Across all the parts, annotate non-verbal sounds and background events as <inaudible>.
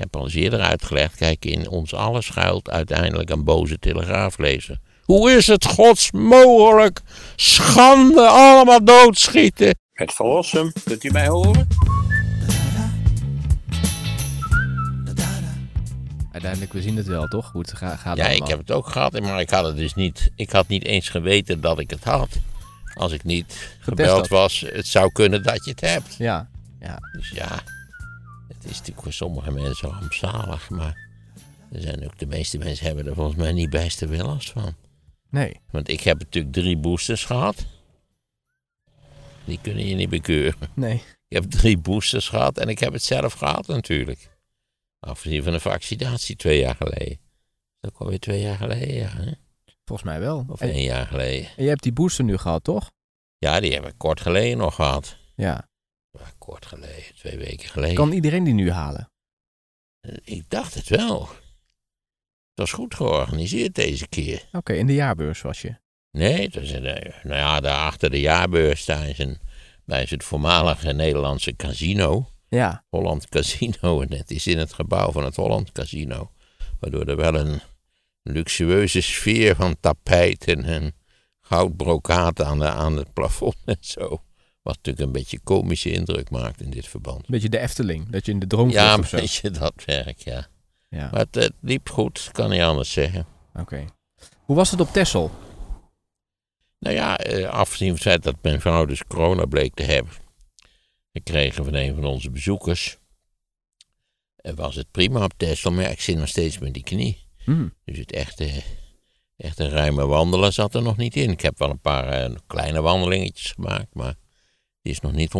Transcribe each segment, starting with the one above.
heb al eens eerder uitgelegd, kijk, in ons alles schuilt uiteindelijk een boze telegraaflezer. Hoe is het gods mogelijk? Schande, allemaal doodschieten. Het verlossen, kunt u mij horen? Uiteindelijk, we zien het wel, toch? Hoe het ga- gaat Ja, ik heb het ook gehad, maar ik had het dus niet. Ik had niet eens geweten dat ik het had. Als ik niet gebeld was, het zou kunnen dat je het hebt. Ja, ja. Dus ja, het is natuurlijk voor sommige mensen rampzalig, maar er zijn ook de meeste mensen hebben er volgens mij niet bijster veel last van. Nee. Want ik heb natuurlijk drie boosters gehad. Die kunnen je niet bekeuren. Nee. Ik heb drie boosters gehad en ik heb het zelf gehad natuurlijk. Afgezien van de vaccinatie twee jaar geleden. Dat is ook alweer twee jaar geleden, ja. Hè? Volgens mij wel. Of En, één jaar geleden. en je hebt die booster nu gehad, toch? Ja, die heb ik kort geleden nog gehad. Ja. Ja, kort geleden, twee weken geleden. Kan iedereen die nu halen? Ik dacht het wel. Het was goed georganiseerd deze keer. Oké, in de jaarbeurs was je. Nee, het eh, nou ja, daar achter de jaarbeurs daar is, een, daar is het voormalige Nederlandse casino. Ja. Holland Casino. <laughs> En het is in het gebouw van het Holland Casino. Waardoor er wel een luxueuze sfeer van tapijten en goudbrokaat aan, de, aan het plafond en zo. Wat natuurlijk een beetje komische indruk maakt in dit verband. Een beetje de Efteling. Dat je in de droom Ja, een beetje <laughs> dat werk, ja. Ja, Maar het, het liep goed, kan niet anders zeggen. oké. Hoe was het op Texel? Nou ja, eh, afgezien van het feit dat mijn vrouw dus corona bleek te hebben, gekregen van een van onze bezoekers, eh, was het prima op Texel, maar ik zit nog steeds met die knie. Hm. Dus het echte, echte ruime wandelen zat er nog niet in. Ik heb wel een paar eh, kleine wandelingetjes gemaakt, maar die is nog niet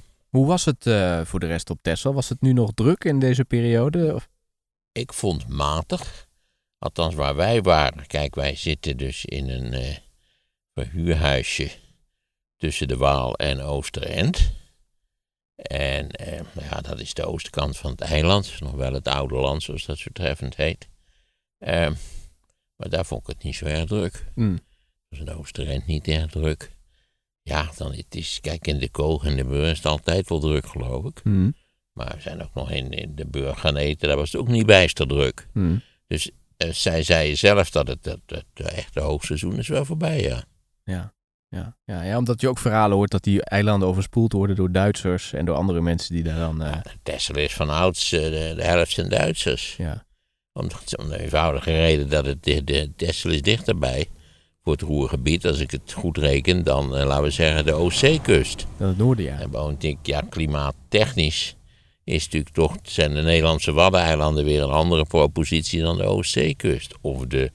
100%. Hoe was het eh, voor de rest op Texel? Was het nu nog druk in deze periode? Of- Ik vond matig, althans waar wij waren. Kijk, wij zitten dus in een eh, verhuurhuisje tussen de Waal en Oosterend. En eh, nou ja, dat is de oostkant van het eiland. Nog wel het oude land, zoals dat zo treffend heet. Eh, maar daar vond ik het niet zo erg druk. Hm. was in Oosterend niet erg druk. Ja, dan het is, kijk, in de Koog en de Beur is het altijd wel druk, geloof ik. Hm. Maar we zijn ook nog in, in de Beur gaan eten, daar was het ook niet bijster druk. Hm. Dus eh, zij zei zelf dat het, dat, het echte hoogseizoen is wel voorbij, ja. Ja. Ja. Ja, ja, omdat je ook verhalen hoort dat die eilanden overspoeld worden door Duitsers en door andere mensen die daar dan... eh, Texel is van ouds, eh, de, de helft zijn Duitsers. ja. Om, om de eenvoudige reden dat het, de, de Texel is dichterbij voor het Roergebied. Als ik het goed reken, dan eh, laten we zeggen de Oostzee-kust. Dan het noorden, ja. En bovendien, ja, klimaattechnisch is natuurlijk toch, zijn de Nederlandse Waddeneilanden weer een andere propositie dan de Oostzeekust. Of de,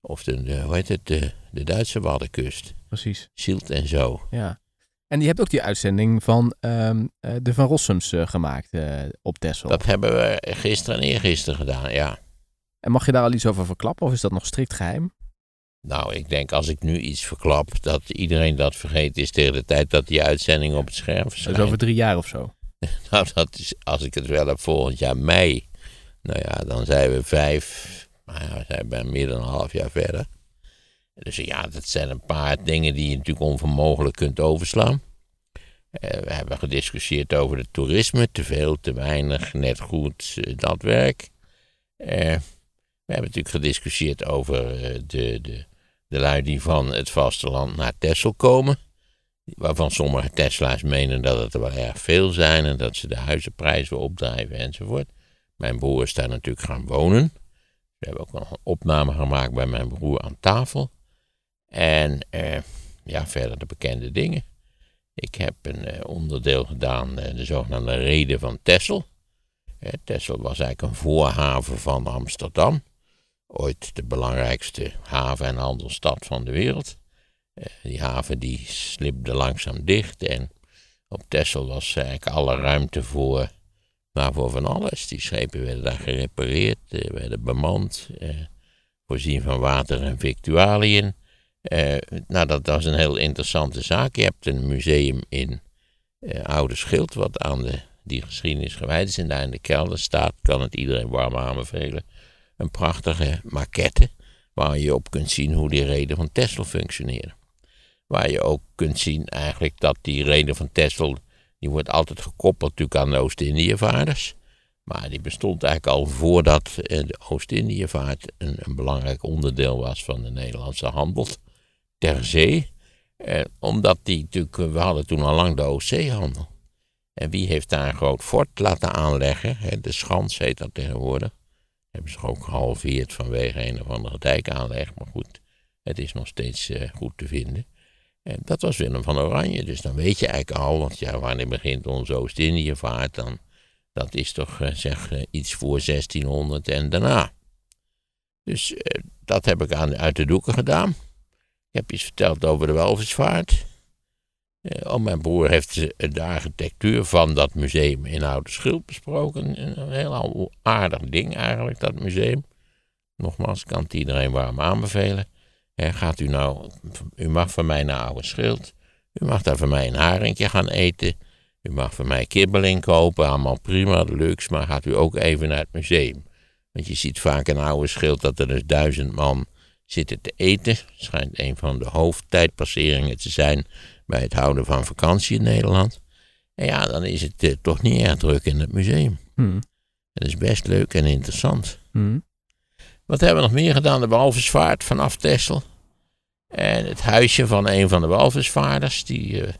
of de, de hoe heet het, de, de Duitse Waddenkust. Precies. Zielt en zo. Ja. En je hebt ook die uitzending van ehm, eh, de Van Rossums eh, gemaakt op Texel. Dat hebben we gisteren en eergisteren gedaan, ja. En mag je daar al iets over verklappen of is dat nog strikt geheim? Nou, ik denk als ik nu iets verklap, dat iedereen dat vergeten is tegen de tijd dat die uitzending op het scherm Dat verschijnt. is over drie jaar of zo. <laughs> Nou, dat is, als ik het wel heb volgend jaar mei. Nou ja, dan zijn we vijf, nou ja, we zijn bijna meer dan een half jaar verder. Dus ja, dat zijn een paar dingen die je natuurlijk onvermogelijk kunt overslaan. Eh, we hebben gediscussieerd over het toerisme. Te veel, te weinig, net goed, eh, dat werk. Eh, we hebben natuurlijk gediscussieerd over de, de, de lui die van het vasteland naar Texel komen. Waarvan sommige Tesla's menen dat het er wel erg veel zijn en dat ze de huizenprijzen opdrijven enzovoort. Mijn broer is daar natuurlijk gaan wonen. We hebben ook nog een opname gemaakt bij mijn broer aan tafel. En eh, ja, verder de bekende dingen. Ik heb een eh, onderdeel gedaan, eh, de zogenaamde Reden van Texel. Eh, Texel was eigenlijk een voorhaven van Amsterdam. Ooit de belangrijkste haven- en handelsstad van de wereld. Eh, die haven die slipte langzaam dicht en op Texel was eigenlijk alle ruimte voor, nou, voor van alles. Die schepen werden daar gerepareerd, eh, werden bemand, eh, voorzien van water en victualiën. Nou, dat was een heel interessante zaak. Je hebt een museum in Oude Schild, wat aan de, die geschiedenis gewijd is. En daar in de kelder staat, kan het iedereen warm aanbevelen, een prachtige maquette waar je op kunt zien hoe die reden van Texel functioneren. Waar je ook kunt zien eigenlijk dat die reden van Texel, die wordt altijd gekoppeld natuurlijk aan de Oost-Indiëvaarders. Maar die bestond eigenlijk al voordat de Oost-Indiëvaart een, een belangrijk onderdeel was van de Nederlandse handel ter zee. Eh, omdat die natuurlijk, we hadden toen al lang de Oostzeehandel. En wie heeft daar een groot fort laten aanleggen? De Schans heet dat tegenwoordig. Hebben ze ook gehalveerd vanwege een of andere dijkaanleg. Maar goed, het is nog steeds eh, goed te vinden. En dat was Willem van Oranje. Dus dan weet je eigenlijk al, want ja, wanneer begint onze Oost-Indië-vaart dan? Dat is toch eh, zeg eh, iets voor 1600 en daarna. Dus dat heb ik aan, uit de doeken gedaan. Ik heb iets verteld over de Welvisvaart. Eh, oh, mijn broer heeft de, de architectuur van dat museum in Oude Schild besproken. Een, heel aardig ding eigenlijk, dat museum. Nogmaals, kan het iedereen warm aanbevelen. Gaat u nou, u mag van mij naar Oude Schild. U mag daar van mij een haringje gaan eten. U mag van mij kibbeling kopen, allemaal prima, luxe, maar gaat u ook even naar het museum. Want je ziet vaak een oude schild dat er dus duizend man zitten te eten. Schijnt een van de hoofdtijdpasseringen te zijn bij het houden van vakantie in Nederland. En ja, dan is het eh, toch niet erg druk in het museum. Hmm. Het is best leuk en interessant. Hmm. Wat hebben we nog meer gedaan? De walvisvaart vanaf Texel. En het huisje van een van de walvisvaarders. Die, eh,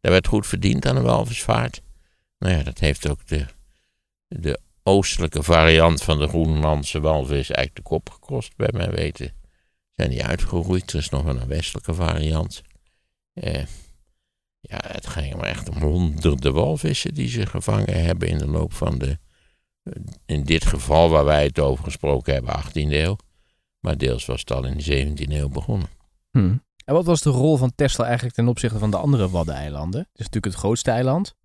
daar werd goed verdiend aan de walvisvaart. Nou ja, dat heeft ook de, de oostelijke variant van de Groenlandse walvis eigenlijk de kop gekost, bij mijn weten. Zijn die uitgeroeid. Er is nog een westelijke variant. Eh, ja, het ging maar echt om honderden walvissen die ze gevangen hebben in de loop van de, in dit geval waar wij het over gesproken hebben, 18e eeuw. Maar deels was het al in de 17e eeuw begonnen. Hmm. En wat was de rol van Tesla eigenlijk ten opzichte van de andere Waddeneilanden? Het is natuurlijk het grootste eiland.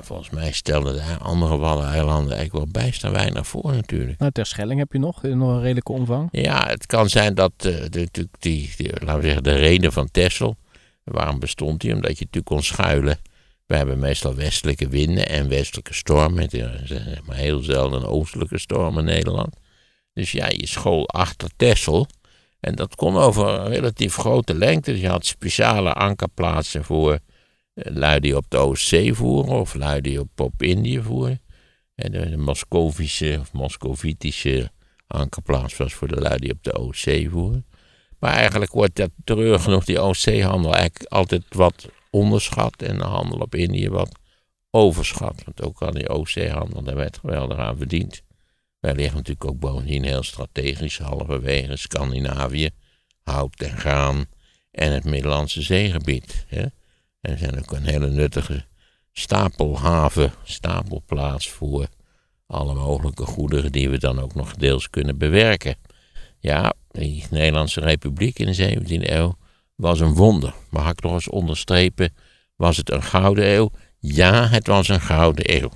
Volgens mij stelden de andere Waddeneilanden eigenlijk wel bijster weinig voor natuurlijk. Nou, Terschelling heb je nog, in nog een redelijke omvang. Ja, het kan zijn dat uh, de, die, die, laten we zeggen, de reden van Texel, waarom bestond die? Omdat je natuurlijk kon schuilen. We hebben meestal westelijke winden en westelijke stormen. Zeg maar heel zelden oostelijke storm in Nederland. Dus ja, je school achter Texel. En dat kon over een relatief grote lengte. Dus je had speciale ankerplaatsen voor uh, lui die op de Oostzee voeren of lui die op, op Indië voeren. En de Moscovische of Moscovitische ankerplaats was voor de lui die op de Oostzee voeren. Maar eigenlijk wordt dat treurig genoeg, die Oostzeehandel, eigenlijk altijd wat onderschat. En de handel op Indië wat overschat. Want ook al die Oostzeehandel, daar werd geweldig aan verdiend. Wij liggen natuurlijk ook bovendien heel strategisch, halverwege Scandinavië, hout en graan en het Middellandse zeegebied. Hè? En zijn ook een hele nuttige stapelhaven, stapelplaats voor alle mogelijke goederen die we dan ook nog deels kunnen bewerken. Ja, die Nederlandse Republiek in de 17e eeuw was een wonder. Mag ik nog eens onderstrepen, was het een gouden eeuw? Ja, het was een gouden eeuw.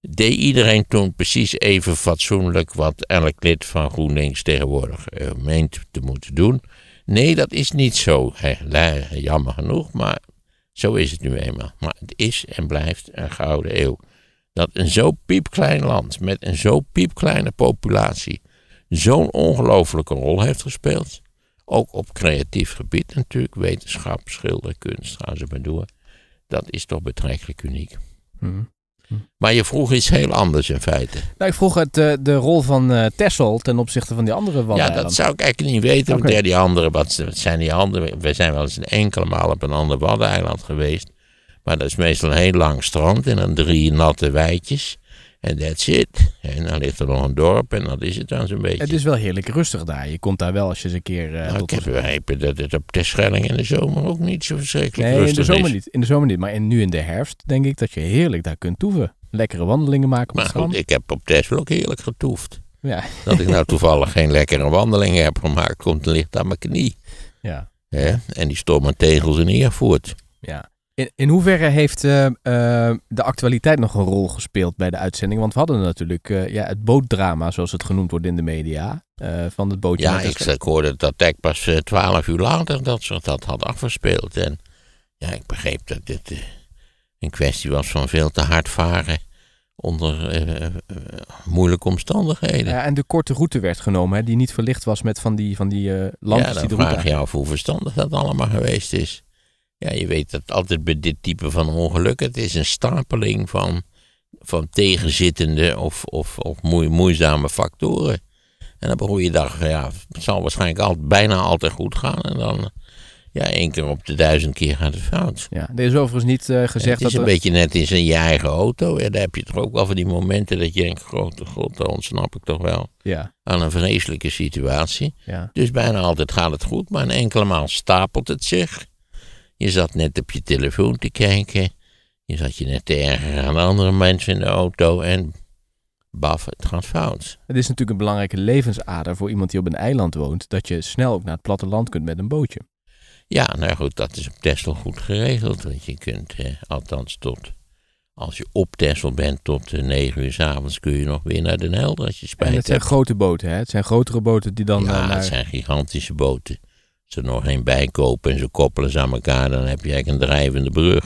Deed iedereen toen precies even fatsoenlijk wat elk lid van GroenLinks tegenwoordig uh, meent te moeten doen? Nee, dat is niet zo. Jammer genoeg, maar zo is het nu eenmaal. Maar het is en blijft een gouden eeuw. Dat een zo piepklein land met een zo piepkleine populatie zo'n ongelofelijke rol heeft gespeeld. Ook op creatief gebied natuurlijk, wetenschap, schilderkunst, gaan ze maar door. Dat is toch betrekkelijk uniek. Hmm. Maar je vroeg iets heel anders in feite. Nou, ik vroeg het, uh, de rol van uh, Texel ten opzichte van die andere Waddeneilanden. Ja, dat zou ik eigenlijk niet weten. Okay. Want die andere, wat, wat zijn die andere? We zijn wel eens een enkele maal op een ander Waddeneiland geweest. Maar dat is meestal een heel lang strand en dan drie natte weidjes. En that's it. En dan ligt er nog een dorp en dat is het dan zo'n beetje. Het is wel heerlijk rustig daar. Je komt daar wel als je eens een keer... Uh, nou, ik heb begrepen dat het op Terschelling in de zomer ook niet zo verschrikkelijk nee, rustig in de zomer is. niet. In de zomer niet. Maar in, nu in de herfst denk ik dat je heerlijk daar kunt toeven. Lekkere wandelingen maken op maar het goed, ik heb op Texel ook heerlijk getoefd. Ja. Dat ik nou <laughs> toevallig geen lekkere wandelingen heb gemaakt, komt licht aan mijn knie. Ja. En die mijn tegels in Eervoort. Ja. In, in hoeverre heeft uh, uh, de actualiteit nog een rol gespeeld bij de uitzending? Want we hadden natuurlijk uh, ja, het bootdrama, zoals het genoemd wordt in de media, van het bootje. Ja, ik, ik, hoorde dat ik pas twaalf uur later dat ze dat had afgespeeld. En ja, ik begreep dat dit een kwestie was van veel te hard varen onder moeilijke omstandigheden. Ja, en de korte route werd genomen, hè, die niet verlicht was met van die, van die lampjes ja, die de route vraag je af hoe verstandig dat allemaal geweest is. Ja, je weet dat altijd bij dit type van ongeluk, het is een stapeling van van tegenzittende of, of, of moe- moeizame factoren. En dan begon je dag, ja, het zal waarschijnlijk al, bijna altijd goed gaan. En dan, ja, één keer op de duizend keer gaat het fout. Ja, er is overigens niet eh, gezegd het is dat een er... beetje net in zijn je eigen auto. Ja, daar heb je toch ook wel van die momenten dat je denkt, grote god, daar ontsnap ik toch wel Ja, aan een vreselijke situatie. ja. Dus bijna altijd gaat het goed, maar een enkele maal stapelt het zich. Je zat net op je telefoon te kijken. Je zat je net te ergeren aan andere mensen in de auto en baf, het gaat fout. Het is natuurlijk een belangrijke levensader voor iemand die op een eiland woont, dat je snel ook naar het platteland kunt met een bootje. Ja, nou goed, dat is op Texel goed geregeld. Want je kunt, eh, althans tot, als je op Texel bent tot eh, 9 uur 's avonds, kun je nog weer naar Den Helder als je En spijt het zijn grote boten, hè? Het zijn grotere boten die dan ja, eh, naar... het zijn gigantische boten. Ze nog één bij kopen en ze koppelen ze aan elkaar, dan heb je eigenlijk een drijvende brug.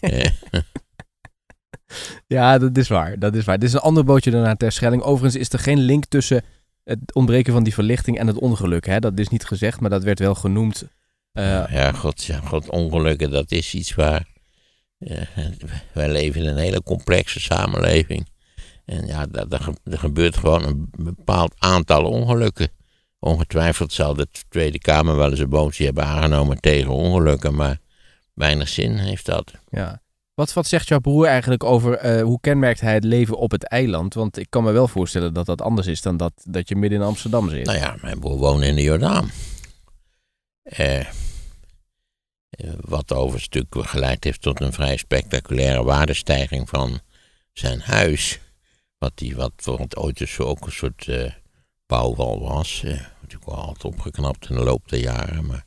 <laughs> Ja, dat is waar. Dat is waar. Dit is een ander bootje dan naar Terschelling. Overigens is er geen link tussen het ontbreken van die verlichting en het ongeluk. Hè? Dat is niet gezegd, maar dat werd wel genoemd. Eh, ja, god, ja, god, ongelukken, dat is iets waar... eh, wij leven in een hele complexe samenleving. En ja, er gebeurt gewoon een bepaald aantal ongelukken. Ongetwijfeld zal de Tweede Kamer wel eens een motie hebben aangenomen tegen ongelukken, maar weinig zin heeft dat. ja. Wat, wat zegt jouw broer eigenlijk over eh, hoe kenmerkt hij het leven op het eiland? Want ik kan me wel voorstellen dat dat anders is dan dat, dat je midden in Amsterdam zit. Nou ja, mijn broer woont in de Jordaan. Eh, eh, wat overigens natuurlijk geleid heeft tot een vrij spectaculaire waardestijging van zijn huis. Wat, die, wat voor het ooit dus ook een soort bouwwal was. Natuurlijk wel altijd opgeknapt in de loop der jaren. Maar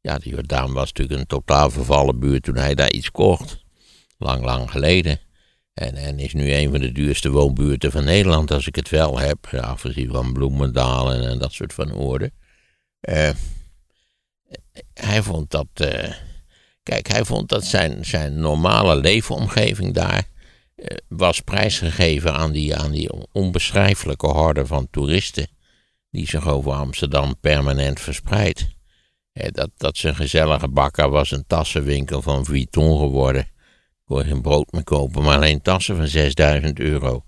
ja, de Jordaan was natuurlijk een totaal vervallen buurt toen hij daar iets kocht. Lang, lang geleden. En, en is nu een van de duurste woonbuurten van Nederland, als ik het wel heb. Afgezien van Bloemendaal en, dat soort van oorden. Eh, hij vond dat. eh, kijk, hij vond dat zijn, zijn normale leefomgeving daar. eh, was prijsgegeven aan die, aan die onbeschrijfelijke horde van toeristen. Die zich over Amsterdam permanent verspreidt. Dat, dat zijn gezellige bakker was een tassenwinkel van Vuitton geworden. Kon geen brood meer kopen, maar alleen tassen van 6000 euro.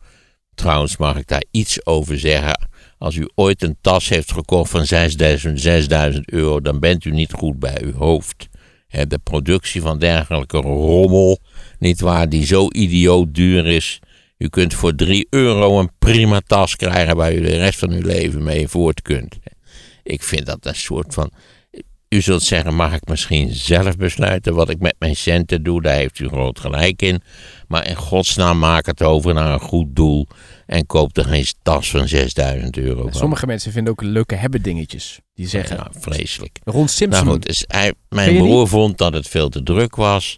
Trouwens, mag ik daar iets over zeggen? Als u ooit een tas heeft gekocht van 6000, 6000 euro, dan bent u niet goed bij uw hoofd. De productie van dergelijke rommel, niet waar, die zo idioot duur is. U kunt voor 3 euro een prima tas krijgen waar u de rest van uw leven mee voort kunt. Ik vind dat een soort van. U zult zeggen, mag ik misschien zelf besluiten wat ik met mijn centen doe? Daar heeft u groot gelijk in. Maar in godsnaam maak het over naar een goed doel. En koop er geen tas van 6000 euro van. Sommige mensen vinden ook leuke hebben dingetjes. Die zeggen, Ja, vreselijk. Ron Simpson. Nou goed, dus hij, mijn broer vond dat het veel te druk was.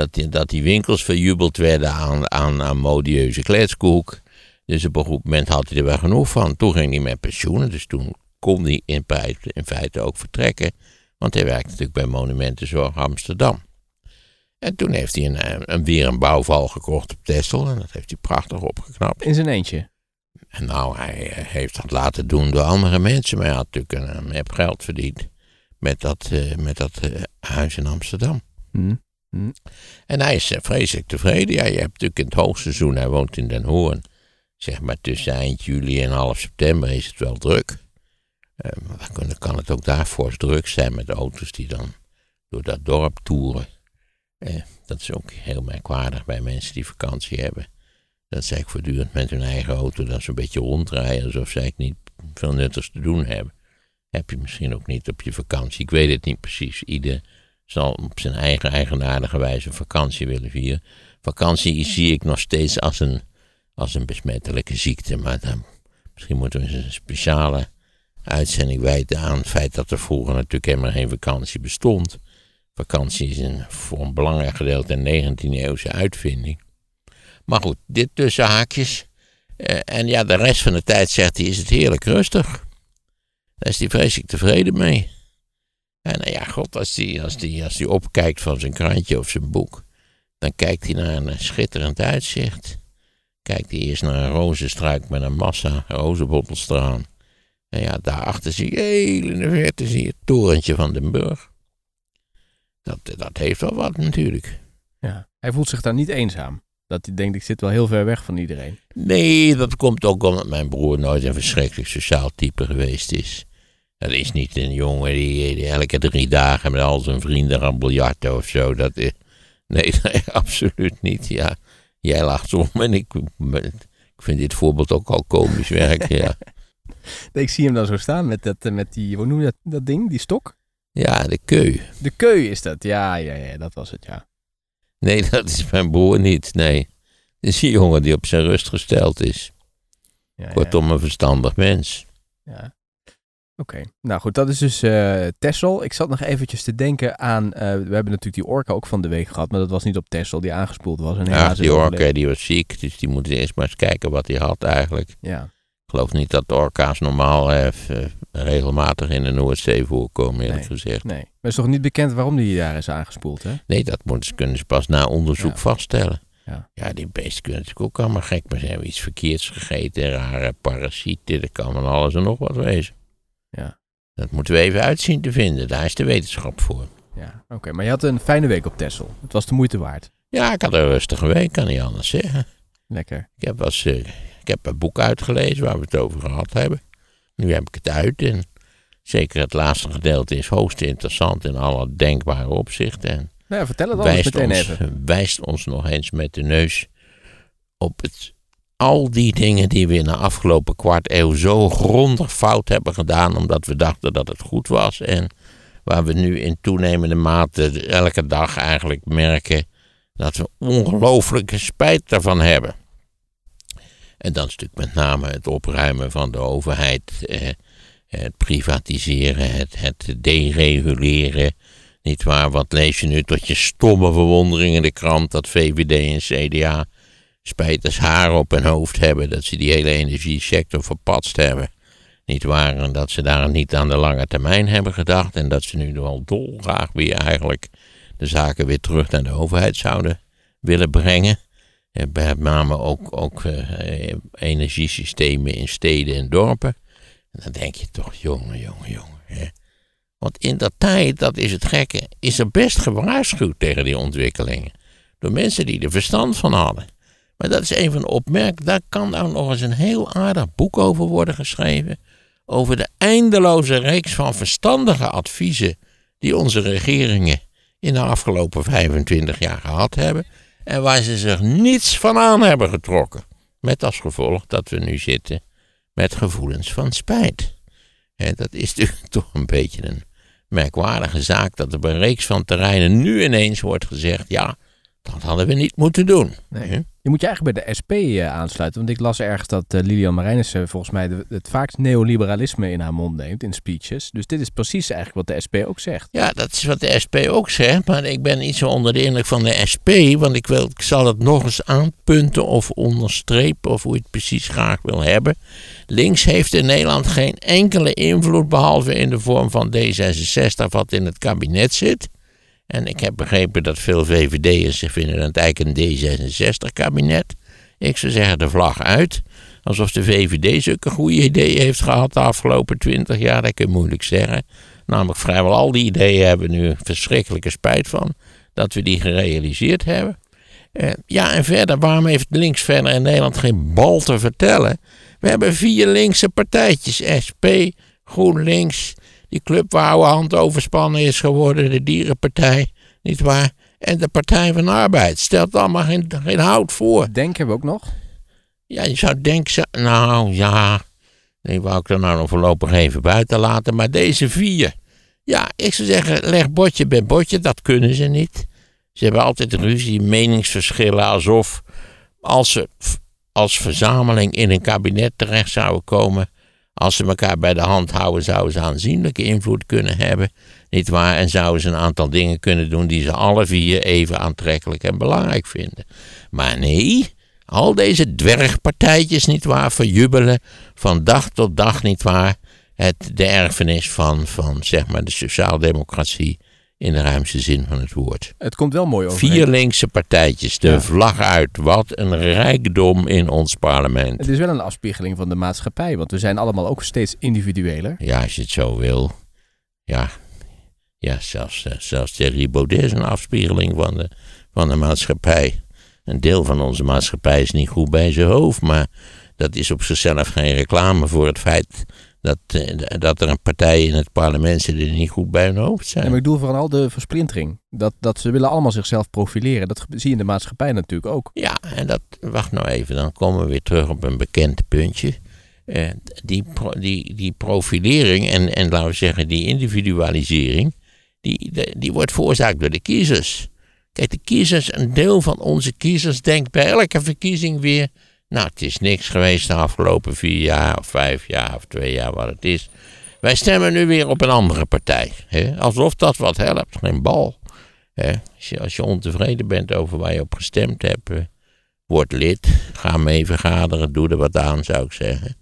Dat die, dat die winkels verjubeld werden aan, aan, aan modieuze kletskoek. Dus op een goed moment had hij er wel genoeg van. Toen ging hij met pensioen. Dus toen kon hij in, feite- in feite ook vertrekken. Want hij werkte natuurlijk bij Monumentenzorg Amsterdam. En toen heeft hij een, een, weer een bouwval gekocht op Texel. En dat heeft hij prachtig opgeknapt. In zijn eentje. En nou, hij heeft dat laten doen door andere mensen. Maar hij had natuurlijk een, een heb geld verdiend met dat, eh, met dat eh, huis in Amsterdam. Hm. En hij is eh, vreselijk tevreden. Ja, je hebt natuurlijk in het hoogseizoen, hij woont in Den Hoorn. Zeg maar tussen eind juli en half september is het wel druk. Eh, maar dan kan het ook daar fors druk zijn met auto's die dan door dat dorp toeren. Eh, dat is ook heel merkwaardig bij mensen die vakantie hebben. Dat zij voortdurend met hun eigen auto dan zo'n beetje rondrijden alsof zij niet veel nuttigs te doen hebben. Heb je misschien ook niet op je vakantie. Ik weet het niet precies. Ieder zal op zijn eigen eigenaardige wijze vakantie willen vieren. Vakantie zie ik nog steeds als een, als een besmettelijke ziekte. Maar dan, misschien moeten we eens een speciale uitzending wijten aan het feit dat er vroeger natuurlijk helemaal geen vakantie bestond. Vakantie is een, voor een belangrijk gedeelte een 19e eeuwse uitvinding. Maar goed, dit tussen haakjes. Eh, en ja, de rest van de tijd zegt hij, is het heerlijk rustig. Daar is hij vreselijk tevreden mee. En nou ja, god, als hij als die, als die opkijkt van zijn krantje of zijn boek, dan kijkt hij naar een schitterend uitzicht. Kijkt hij eerst naar een rozenstruik met een massa rozenbottels eraan. En ja, daarachter zie je heel in de verte zie je het torentje van Den Burg. Dat, dat heeft wel wat natuurlijk. Ja. Hij voelt zich daar niet eenzaam. Dat hij denkt, ik zit wel heel ver weg van iedereen. Nee, dat komt ook omdat mijn broer nooit een verschrikkelijk sociaal type geweest is. Dat is niet een jongen die, die elke drie dagen met al zijn vrienden gaan biljarten of zo. Dat is, nee, <laughs> nee, absoluut niet. Ja, jij lacht om en ik, ik vind dit voorbeeld ook al komisch werken. Ja, <laughs> Ik zie hem dan zo staan met, dat, eh, met die, hoe noem je dat, dat ding, die stok? ja de keu. De keu is dat, ja, ja, ja, dat was het, ja. Nee, dat is mijn broer niet. Nee, het is een jongen die op zijn rust gesteld is. ja, ja. Kortom, een verstandig mens. Ja. Oké, nou goed, dat is dus eh Texel. Ik zat nog eventjes te denken aan, eh, we hebben natuurlijk die orka ook van de week gehad, maar dat was niet op Texel die aangespoeld was. En Ja, die orka die was ziek, dus die moeten eerst maar eens kijken wat hij had eigenlijk. Ja, Ik geloof niet dat de orka's normaal eh, regelmatig in de Noordzee voorkomen, eerlijk Nee. gezegd. nee. Maar het is toch niet bekend waarom die daar is aangespoeld, hè? Nee, dat moeten ze, kunnen ze pas na onderzoek Ja. vaststellen. Ja. die beesten kunnen natuurlijk ook allemaal gek, maar ze hebben iets verkeerds gegeten, rare parasieten, dat kan van alles en nog wat wezen. Ja. Dat moeten we even uitzien te vinden, daar is de wetenschap voor. Ja, oké. Maar je had een fijne week op Texel. Het was de moeite waard. Ja, ik had een rustige week, kan niet anders zeggen. Lekker. Ik heb, was, eh, ik heb een boek uitgelezen waar we het over gehad hebben. Nu heb ik het uit en zeker het laatste gedeelte is hoogst interessant in alle denkbare opzichten. En Nou ja, vertel het wijst meteen ons, even. wijst ons nog eens met de neus op het, al die dingen die we in de afgelopen kwart eeuw zo grondig fout hebben gedaan, omdat we dachten dat het goed was. En waar we nu in toenemende mate elke dag eigenlijk merken dat we ongelooflijke spijt daarvan hebben. En dat is natuurlijk met name het opruimen van de overheid, eh, het privatiseren, het, het dereguleren. Niet waar, wat lees je nu tot je stomme verwondering in de krant dat VVD en CDA spijters haar op hun hoofd hebben, dat ze die hele energiesector verpatst hebben. Niet waar, en dat ze daar niet aan de lange termijn hebben gedacht en dat ze nu wel dolgraag weer eigenlijk de zaken weer terug naar de overheid zouden willen brengen. En met name ook, ook eh, energiesystemen in steden en dorpen. En dan denk je toch, jongen, jongen, jongen. Hè? Want in dat tijd, dat is het gekke, is er best gewaarschuwd tegen die ontwikkelingen. Door mensen die er verstand van hadden. Maar dat is een van de opmerkingen, daar kan nou nog eens een heel aardig boek over worden geschreven. Over de eindeloze reeks van verstandige adviezen die onze regeringen in de afgelopen 25 jaar gehad hebben. En waar ze zich niets van aan hebben getrokken. Met als gevolg dat we nu zitten met gevoelens van spijt. En dat is natuurlijk <laughs> toch een beetje een merkwaardige zaak dat op een reeks van terreinen nu ineens wordt gezegd: ja, dat hadden we niet moeten doen. Nee. Je moet je eigenlijk bij de SP eh, aansluiten. Want ik las ergens dat eh, Lilian Marijnissen volgens mij het vaakst neoliberalisme in haar mond neemt in speeches. Dus dit is precies eigenlijk wat de SP ook zegt. Ja, dat is wat de SP ook zegt, maar ik ben niet zo onder de indruk van de SP, want ik, wil, ik zal het nog eens aanpunten of onderstrepen of hoe je het precies graag wil hebben. Links heeft in Nederland geen enkele invloed, behalve in de vorm van D66, wat in het kabinet zit. En ik heb begrepen dat veel VVD'ers zich vinden het eigenlijk een D66-kabinet. Ik zou zeggen de vlag uit. Alsof de VVD zulke goede ideeën heeft gehad de afgelopen twintig jaar, dat kun je moeilijk zeggen. Namelijk vrijwel al die ideeën hebben we nu verschrikkelijke spijt van. Dat we die gerealiseerd hebben. Eh, ja, en verder, waarom heeft links verder in Nederland geen bal te vertellen? We hebben vier linkse partijtjes. SP, GroenLinks, die club waar oude hand overspannen is geworden, de Dierenpartij, niet waar? En de Partij van de Arbeid. Stelt allemaal geen, geen hout voor. Denk hebben we ook nog. Ja, je zou denken, nou ja, nee, wou ik er nou nog voorlopig even buiten laten, maar deze vier. Ja, ik zou zeggen, leg botje bij botje, dat kunnen ze niet. Ze hebben altijd ruzie, meningsverschillen, alsof als ze als verzameling in een kabinet terecht zouden komen, als ze elkaar bij de hand houden, zouden ze aanzienlijke invloed kunnen hebben, niet waar? En zouden ze een aantal dingen kunnen doen die ze alle vier even aantrekkelijk en belangrijk vinden. Maar nee, al deze dwergpartijtjes, nietwaar, verjubelen van dag tot dag, nietwaar, het, de erfenis van, van, zeg maar, de sociaaldemocratie in de ruimste zin van het woord. Het komt wel mooi over. Vier linkse partijtjes, de Ja. vlag uit. Wat een rijkdom in ons parlement. Het is wel een afspiegeling van de maatschappij, want we zijn allemaal ook steeds individueler. Ja, als je het zo wil. Ja, ja zelfs, eh, zelfs Thierry Baudet is een afspiegeling van de, van de maatschappij. Een deel van onze maatschappij is niet goed bij zijn hoofd, maar dat is op zichzelf geen reclame voor het feit dat, eh, dat er een partij in het parlement zit die niet goed bij hun hoofd zijn. Ja, maar ik bedoel vooral de versplintering. Dat, dat ze willen allemaal zichzelf profileren. Dat zie je in de maatschappij natuurlijk ook. Ja, en dat, wacht nou even, dan komen we weer terug op een bekend puntje. Eh, die, pro- die, die profilering en, en laten we zeggen die individualisering, die, de- die wordt veroorzaakt door de kiezers. Kijk, de kiezers, een deel van onze kiezers denkt bij elke verkiezing weer, nou het is niks geweest de afgelopen vier jaar of vijf jaar of twee jaar wat het is. Wij stemmen nu weer op een andere partij. Hè? Alsof dat wat helpt, geen bal. Hè? Als, je, ontevreden bent over waar je op gestemd hebt, eh, word lid, ga mee vergaderen, doe er wat aan, zou ik zeggen.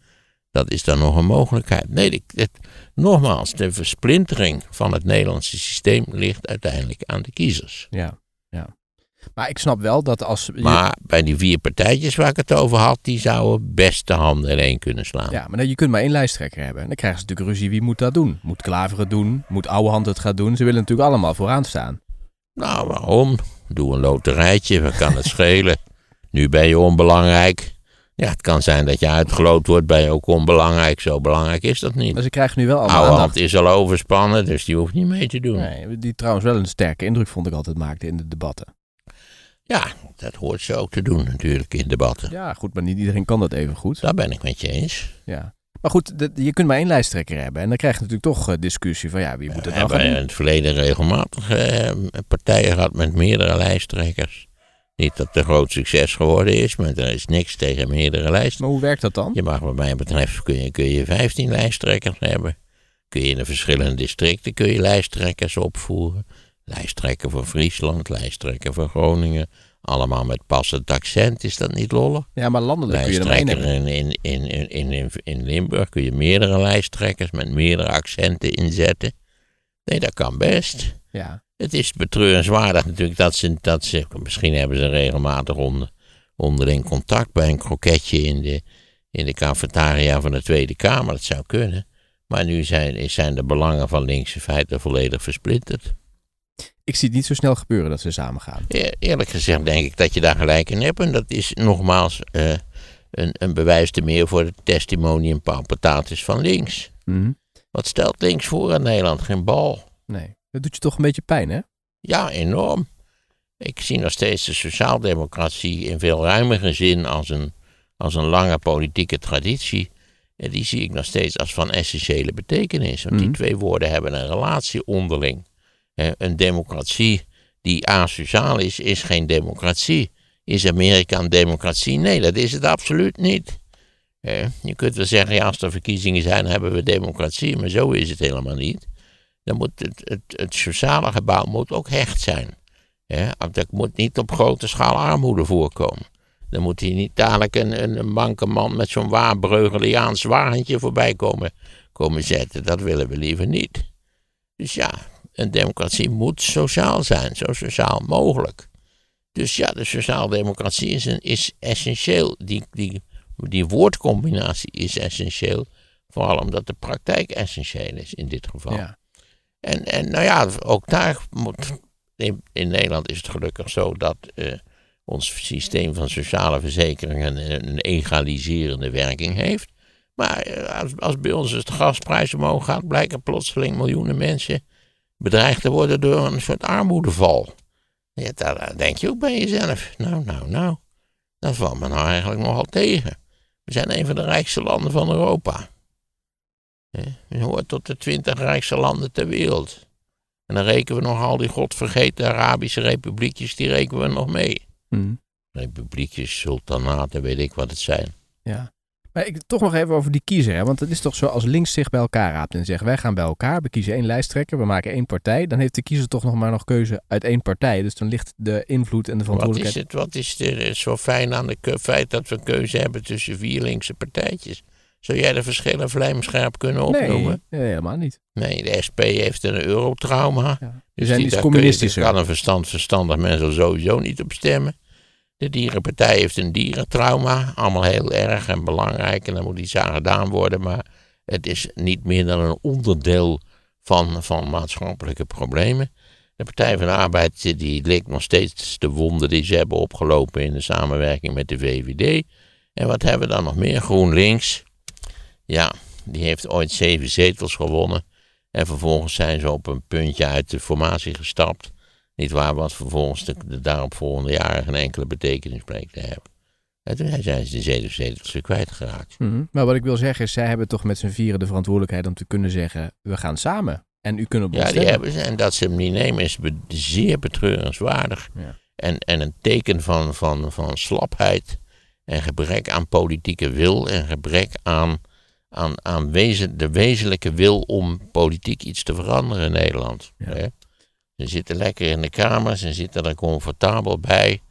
Dat is dan nog een mogelijkheid. Nee, het, nogmaals, de versplintering van het Nederlandse systeem ligt uiteindelijk aan de kiezers. Ja, ja. Maar ik snap wel dat als... je- Maar bij die vier partijtjes waar ik het over had, die zouden best de handen in één kunnen slaan. Ja, maar je kunt maar één lijsttrekker hebben. En dan krijgen ze natuurlijk ruzie. Wie moet dat doen? Moet Klaver het doen? Moet Ouwehand het gaan doen? Ze willen natuurlijk allemaal vooraan staan. Nou, waarom? Doe een loterijtje, wat kan het schelen? <laughs> Nu ben je onbelangrijk. Ja, het kan zijn dat je uitgeloot wordt, ben je ook onbelangrijk. Zo belangrijk is dat niet. Maar ze krijgen nu wel allemaal Oude hand aandacht. is al overspannen, dus die hoeft niet mee te doen. Nee, die trouwens wel een sterke indruk vond ik altijd maakte in de debatten. Ja, dat hoort ze ook te doen natuurlijk in debatten. Ja, goed, maar niet iedereen kan dat even goed. Daar ben ik met je eens. Ja. Maar goed, de- je kunt maar één lijsttrekker hebben. En dan krijg je natuurlijk toch eh, discussie van ja, wie moet het nou hebben gaan in doen? het verleden regelmatig eh, partijen gehad met meerdere lijsttrekkers. Niet dat het een groot succes geworden is, maar er is niks tegen meerdere lijsttrekkers. Maar hoe werkt dat dan? Je mag wat mij betreft kun je, kun je 15 lijsttrekkers hebben. Kun je in de verschillende districten kun je lijsttrekkers opvoeren. Lijsttrekker voor Friesland, lijsttrekker voor Groningen. Allemaal met passend accent, is dat niet lollig? Ja, maar landelijk kun je er één hebben. in, in, in, in, in Limburg kun je meerdere lijsttrekkers met meerdere accenten inzetten. Nee, dat kan best. Ja. Het is betreurenswaardig natuurlijk dat ze, dat ze misschien hebben ze regelmatig onder, onderling contact bij een kroketje in de, in de cafetaria van de Tweede Kamer. Dat zou kunnen. Maar nu zijn, zijn de belangen van linkse feiten volledig versplinterd. Ik zie het niet zo snel gebeuren dat ze samen gaan. Eerlijk gezegd denk ik dat je daar gelijk in hebt. En dat is nogmaals eh, een, een bewijs te meer voor het testimonium paupatatis van links. Mhm. Wat stelt links voor in Nederland? Geen bal. Nee. Dat doet je toch een beetje pijn, hè? Ja, enorm. Ik zie nog steeds de sociaaldemocratie in veel ruimere zin als een, als een lange politieke traditie. En die zie ik nog steeds als van essentiële betekenis. Want Mhm. die twee woorden hebben een relatie onderling. Een democratie die asociaal is, is geen democratie. Is Amerika een democratie? Nee, dat is het absoluut niet. Je kunt wel zeggen, ja, als er verkiezingen zijn, hebben we democratie. Maar zo is het helemaal niet dan moet het, het, het sociale gebouw moet ook hecht zijn. Er moet niet op grote schaal armoede voorkomen. Dan moet hier niet dadelijk een, een, met zo'n waar Breugeliaans wagentje voorbij komen, komen zetten. Dat willen we liever niet. Dus ja, een democratie moet sociaal zijn, zo sociaal mogelijk. Dus ja, de sociaaldemocratie is, een, is essentieel. Die, die, die woordcombinatie is essentieel. Vooral omdat de praktijk essentieel is in dit geval. Ja. En, en nou ja, ook daar moet. In, in Nederland is het gelukkig zo dat eh, ons systeem van sociale verzekeringen een, een egaliserende werking heeft. Maar eh, als, als bij ons het gasprijs omhoog gaat, blijken plotseling miljoenen mensen bedreigd te worden door een soort armoedeval. Ja, daar denk je ook bij jezelf. Nou, nou, nou. Dat valt me nou eigenlijk nogal tegen. We zijn een van de rijkste landen van Europa. We horen tot de twintig rijkste landen ter wereld. En dan rekenen we nog al die godvergeten Arabische republiekjes, die rekenen we nog mee. Mhm. Republiekjes, sultanaten, weet ik wat het zijn. Ja. Maar ik, toch nog even over die kiezer. Hè? Want het is toch zo als links zich bij elkaar raapt en zegt... wij gaan bij elkaar, we kiezen één lijsttrekker, we maken één partij... dan heeft de kiezer toch nog maar nog keuze uit één partij. Dus dan ligt de invloed en de Wat is verantwoordelijkheid... het, wat is er zo fijn aan het feit dat we een keuze hebben tussen vier linkse partijtjes? Zou jij de verschillen vlijmscherp kunnen opnoemen? nee, nee, helemaal niet. Nee, de SP heeft een eurotrauma. Ja. Dus zijn die, iets communistischer. Daar kan een verstand, verstandig mens er sowieso niet op stemmen. De dierenpartij heeft een dierentrauma. Allemaal heel erg en belangrijk. En daar moet iets aan gedaan worden. Maar het is niet meer dan een onderdeel van, van maatschappelijke problemen. De Partij van de Arbeid die likt nog steeds de wonden die ze hebben opgelopen in de samenwerking met de VVD. En wat hebben we dan nog meer? GroenLinks. Ja, die heeft ooit zeven zetels gewonnen. En vervolgens zijn ze op een puntje uit de formatie gestapt. Niet waar, wat vervolgens de, de daaropvolgende jaren geen enkele betekenis bleek te hebben. En toen zijn ze de zeven zetels weer kwijtgeraakt. Mm Maar wat ik wil zeggen is, zij hebben toch met z'n vieren de verantwoordelijkheid om te kunnen zeggen, we gaan samen. En u kunt op Ja, die hebben ze. En dat ze hem niet nemen is be- zeer betreurenswaardig. Ja. En, en een teken van, van, van slapheid en gebrek aan politieke wil en gebrek aan, aan, aan wezen, de wezenlijke wil om politiek iets te veranderen in Nederland. Ja. Ze zitten lekker in de kamer, ze zitten er comfortabel bij. Ik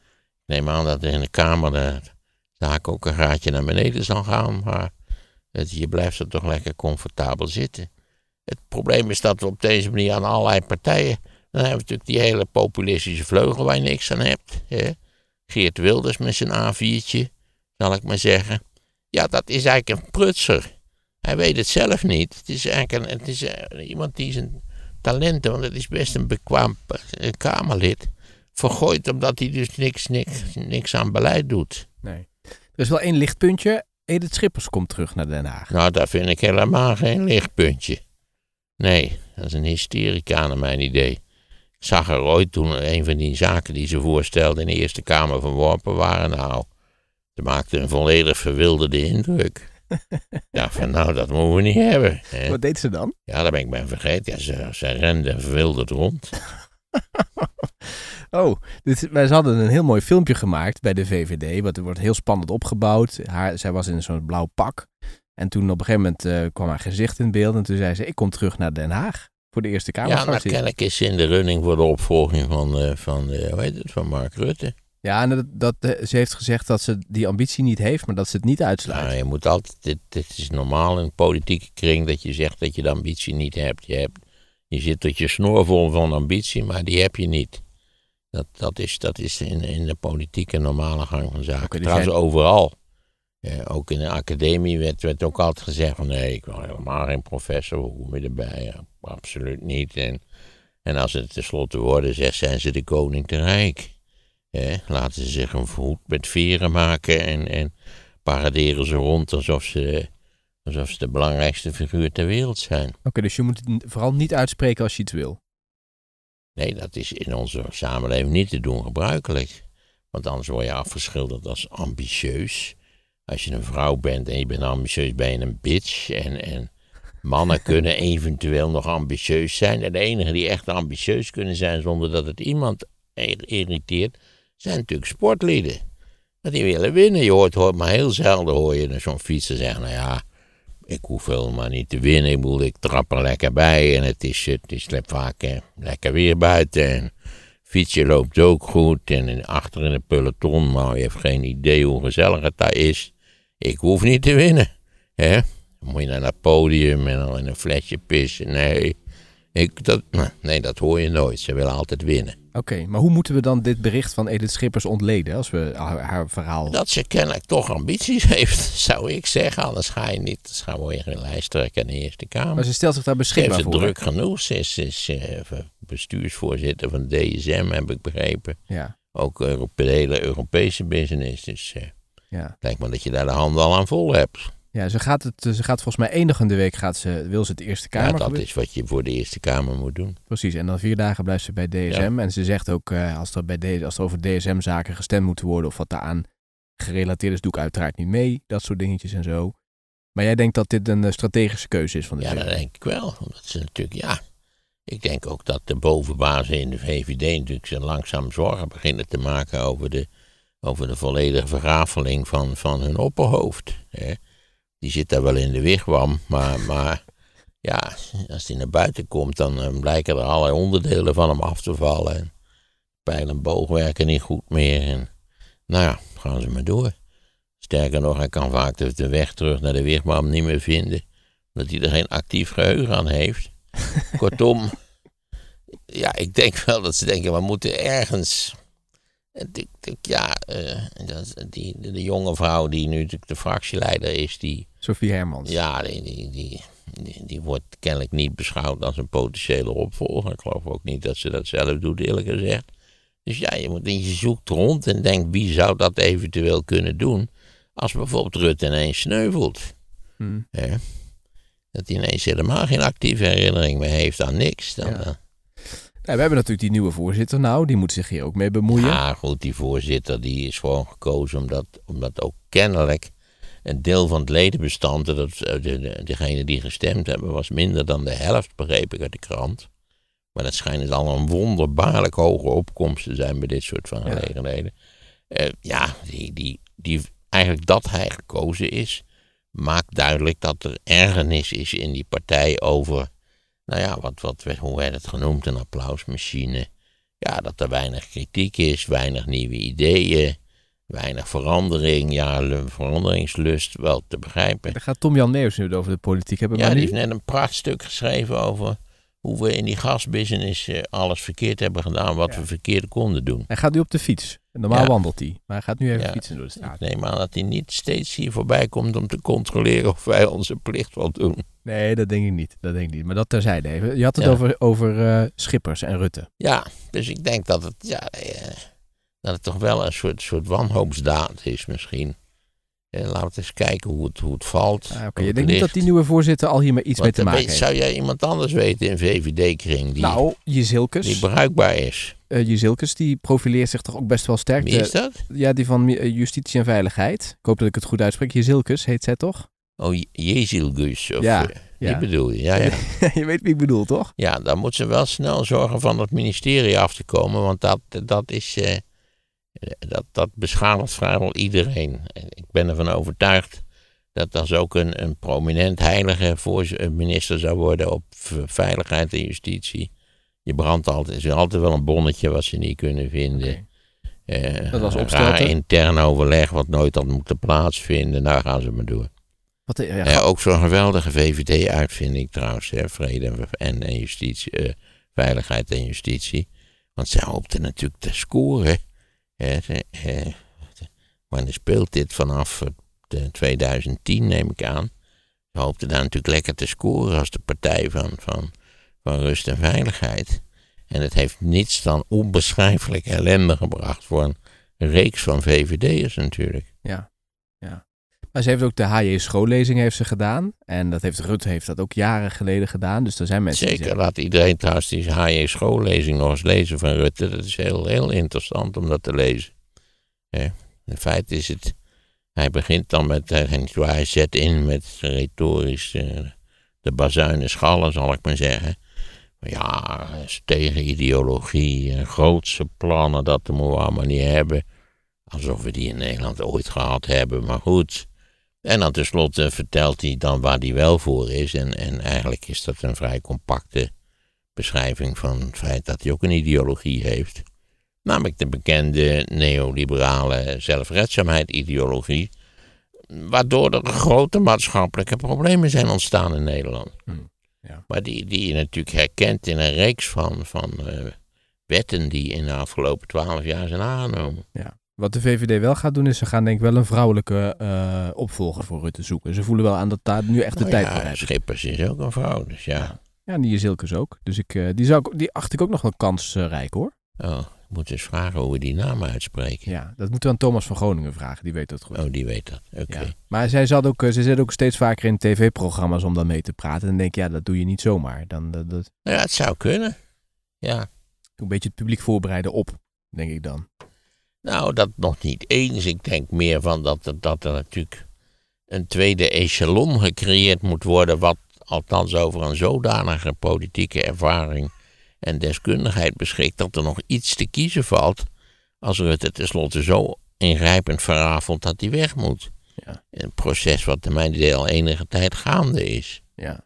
neem aan dat in de kamer de zaak ook een raadje naar beneden zal gaan, maar het, je blijft er toch lekker comfortabel zitten. Het probleem is dat we op deze manier aan allerlei partijen. Dan hebben we natuurlijk die hele populistische vleugel waar je niks aan hebt. Hè? Geert Wilders met zijn A4'tje, zal ik maar zeggen. Ja, dat is eigenlijk een prutser. Hij weet het zelf niet. Het is eigenlijk een, het is eh, iemand die zijn talenten, want het is best een bekwaam eh, Kamerlid, vergooit omdat hij dus niks, niks, niks aan beleid doet. Nee. Er is wel één lichtpuntje. Edith Schippers komt terug naar Den Haag. Nou, daar vind ik helemaal geen lichtpuntje. Nee, dat is een hysterica naar mijn idee. Ik zag er ooit toen een van die zaken die ze voorstelde in de Eerste Kamer verworpen waren. Nou, ze maakte een volledig verwilderde indruk. <laughs> Ja, van nou, dat moeten we niet hebben. Hè. Wat deed ze dan? Ja, daar ben ik bij vergeten. Ja, ze, ze rende verwilderd rond. <laughs> Oh, dit, wij hadden een heel mooi filmpje gemaakt bij de VVD. Wat er wordt heel spannend opgebouwd. Haar, zij was in zo'n blauw pak. En toen op een gegeven moment eh, kwam haar gezicht in beeld. En toen zei ze, ik kom terug naar Den Haag. Voor de Eerste Ja, nou kennelijk is ze in de running voor de opvolging van, eh, van, eh, hoe heet het, van Mark Rutte. Ja, en dat, dat, eh, ze heeft gezegd dat ze die ambitie niet heeft, maar dat ze het niet uitsluit. Nou, je moet altijd, dit, dit is normaal in een politieke kring dat je zegt dat je de ambitie niet hebt. Je, hebt, je zit tot je snor vol van ambitie, maar die heb je niet. Dat, dat is, dat is in, in de politieke normale gang van zaken. Oké, dus Trouwens, jij- overal. Ook in de academie werd, werd ook altijd gezegd van nee, ik wil helemaal geen professor, hoe kom je erbij? Ja, absoluut niet. En, en als het tenslotte worden zegt, zijn ze de koning te rijk. Hè, laten ze zich een voet met veren maken en, en paraderen ze rond alsof ze, alsof ze de belangrijkste figuur ter wereld zijn. Oké, dus je moet het vooral niet uitspreken als je iets wil. Nee, dat is in onze samenleving niet te doen gebruikelijk. Want anders word je afgeschilderd als ambitieus. Als je een vrouw bent en je bent ambitieus, ben je een bitch. En, en mannen <laughs> kunnen eventueel nog ambitieus zijn. En de enigen die echt ambitieus kunnen zijn zonder dat het iemand ir- irriteert, zijn natuurlijk sportlieden. Want die willen winnen. Je hoort, hoort maar heel zelden hoor je zo'n fietser zeggen, nou ja, ik hoef helemaal niet te winnen. Ik bedoel, ik trap er lekker bij en het is, het is vaak eh, lekker weer buiten. En fietsje loopt ook goed en achter in het peloton, nou, je hebt geen idee hoe gezellig het daar is. Ik hoef niet te winnen. Hè? Dan moet je naar het podium en dan in een flesje pissen. Nee, ik, dat, nou, nee, dat hoor je nooit. Ze willen altijd winnen. Oké, maar hoe moeten we dan dit bericht van Edith Schippers ontleden als we haar, haar verhaal... Dat ze kennelijk toch ambities <laughs> heeft, zou ik zeggen. Anders ga je niet, anders gaan we geen lijsttrekker in de Eerste Kamer. Maar ze stelt zich daar Ze heeft beschikbaar het voor. hè? druk genoeg. Ze is, ze is eh, bestuursvoorzitter van DSM, heb ik begrepen. Ja, Ook Europe, de hele Europese business. Dus eh ja. lijkt me dat je daar de handen al aan vol hebt. Ja ze, gaat het, ze gaat volgens mij enigende week gaat ze, wil ze het Eerste Ja, Kamer dat gebeuren. is wat je voor de Eerste Kamer moet doen. Precies, en dan vier dagen blijft ze bij DSM. En ze zegt ook, eh, als, er bij D- als er over DSM-zaken gestemd moet worden... of wat daaraan gerelateerd is, doe ik uiteraard niet mee. Dat soort dingetjes en zo. Maar jij denkt dat dit een eh, strategische keuze is van de Ja, dat denk ik wel. Omdat ze natuurlijk, ja. Ik denk ook dat de bovenbazen in de VVD natuurlijk ze langzaam zorgen beginnen te maken over de, over de volledige vergafeling van, van hun opperhoofd. Hè. Die zit daar wel in de wigwam, maar, maar ja, als hij naar buiten komt, dan eh, blijken er allerlei onderdelen van hem af te vallen. En pijl en boog werken niet goed meer. En, nou ja, gaan ze maar door. Sterker nog, hij kan vaak de, de weg terug naar de wigwam niet meer vinden omdat hij er geen actief geheugen aan heeft. <laughs> Kortom, ja, ik denk wel dat ze denken, we moeten ergens Ik denk, ja, eh, dat, die, de, de jonge vrouw die nu natuurlijk de fractieleider is, die, Sophie Hermans. ja, die, die, die, die, die wordt kennelijk niet beschouwd als een potentiële opvolger. Ik geloof ook niet dat ze dat zelf doet, eerlijk gezegd. Dus ja, je, moet, je zoekt rond en denkt wie zou dat eventueel kunnen doen. Als bijvoorbeeld Rutte ineens sneuvelt. Hm. Hè? Dat hij ineens helemaal geen actieve herinnering meer heeft aan niks. Dan, Ja. Ja, we hebben natuurlijk die nieuwe voorzitter nou, die moet zich hier ook mee bemoeien. Ja, goed, die voorzitter die is gewoon gekozen omdat, omdat ook kennelijk een deel van het ledenbestand, dat, eh, de, de, degene die gestemd hebben, was minder dan de helft, begreep ik uit de krant. Maar dat schijnt dus al een wonderbaarlijk hoge opkomst te zijn bij dit soort van Ja. gelegenheden. Eh, ja, die, die, die, eigenlijk dat hij gekozen is, maakt duidelijk dat er ergernis is in die partij over, nou ja, wat, wat, hoe werd het genoemd, een applausmachine. Ja, dat er weinig kritiek is, weinig nieuwe ideeën, weinig verandering. Ja, veranderingslust wel te begrijpen. Daar gaat Tom-Jan Meeuws nu over de politiek hebben. Ja, maar die heeft net een prachtstuk geschreven over hoe we in die gasbusiness eh, alles verkeerd hebben gedaan wat Ja. we verkeerd konden doen. hij gaat nu op de fiets. Normaal Ja. wandelt hij, maar hij gaat nu even Ja. fietsen door de straat. Ik neem aan dat hij niet steeds hier voorbij komt om te controleren of wij onze plicht wel doen. Nee, dat denk ik niet. Dat denk ik niet. Maar dat terzijde even. Je had het Ja. over, over eh, Schippers en Rutte. Ja, dus ik denk dat het, ja, eh, dat het toch wel een soort, soort wanhoopsdaad is misschien. Eh, laten we eens kijken hoe het, hoe het valt. Ah, hoe je denkt niet dat die nieuwe voorzitter al hiermee iets Want, mee te eh, maken weet- heeft? Zou jij iemand anders weten in VVD-kring die, Nou, die Jezilkes. bruikbaar is? eh Jezilkes, die profileert zich toch ook best wel sterk. Wie is dat? ja, die van Justitie en Veiligheid. Ik hoop dat ik het goed uitspreek. Jezilkes heet zij toch? Oh, Je- Jezilgus. Of, Ja, Die ja. bedoel je, ja, ja. <laughs> je weet wie ik bedoel, toch? Ja, dan moet ze wel snel zorgen van het ministerie af te komen, want dat, dat is. Dat, dat beschadigt vrijwel iedereen. En Ik ben ervan overtuigd dat als ook een, een prominent heilige eh, minister zou worden op veiligheid en justitie. Je brandt altijd, er is altijd wel een bonnetje wat ze niet kunnen vinden. Eh, Dat was Opstelten. raar intern overleg wat nooit had moeten plaatsvinden. Nou gaan ze maar door. Wat, eh, ja, ook zo'n geweldige VVD-uitvinding trouwens, hè, vrede en, en, en justitie, eh, veiligheid en justitie. Want zij hoopten natuurlijk te scoren. Hè, ze, eh, wanneer speelt dit vanaf eh, de 2010, neem ik aan. Ze hoopten daar natuurlijk lekker te scoren als de partij van, van, van rust en veiligheid. En het heeft niets dan onbeschrijfelijk ellende gebracht voor een reeks van VVD'ers natuurlijk. ja, ja. Maar ze heeft ook de HJ schoollezing heeft ze gedaan. En dat heeft Rutte heeft dat ook jaren geleden gedaan. Dus er zijn mensen die Zeker, zeggen... laat iedereen trouwens die HJ schoollezing nog eens lezen van Rutte. Dat is heel, heel interessant om dat te lezen. In feite is het, hij begint dan met, eh, hij zet in met retorisch eh, de bazuinen schallen, zal ik maar zeggen. Ja, tegen ideologie en grootse plannen, dat moeten we allemaal niet hebben. Alsof we die in Nederland ooit gehad hebben, maar goed. En dan tenslotte vertelt hij dan waar hij wel voor is. En, en eigenlijk is dat een vrij compacte beschrijving van het feit dat hij ook een ideologie heeft. Namelijk de bekende neoliberale zelfredzaamheid-ideologie. Waardoor er grote maatschappelijke problemen zijn ontstaan in Nederland. Hmm, ja. Maar die, die je natuurlijk herkent in een reeks van, van eh, wetten die in de afgelopen twaalf jaar zijn aangenomen. Wat de VVD wel gaat doen, is ze gaan denk ik wel een vrouwelijke eh, opvolger voor Rutte zoeken. Ze voelen wel aan dat daar nu echt de Nou tijd ja, voor hebben. Schippers is ook een vrouw, dus ja. Ja, en die is Ilkes ook. Dus ik, eh, die, zou ik, die acht ik ook nog wel kansrijk hoor. Oh, ik moet eens vragen hoe we die naam uitspreken. Ja, dat moeten we aan Thomas van Groningen vragen. Die weet dat goed. Oh, die weet dat. Oké. Ja. Maar zij zat ook, eh, ze zit ook steeds vaker in tv-programma's om dan mee te praten. En dan denk ik, ja, dat doe je niet zomaar. Dan dat, dat, Nou ja, het zou kunnen. Ja. een beetje het publiek voorbereiden op, denk ik dan. Nou, dat nog niet eens. Ik denk meer van dat, er- dat er natuurlijk een tweede echelon gecreëerd moet worden. Wat althans over een zodanige politieke ervaring en deskundigheid beschikt. dat er nog iets te kiezen valt. als Rutte tenslotte zo ingrijpend verrafelt dat hij weg moet. Ja. Een proces wat de mijn idee al enige tijd gaande is. Ja.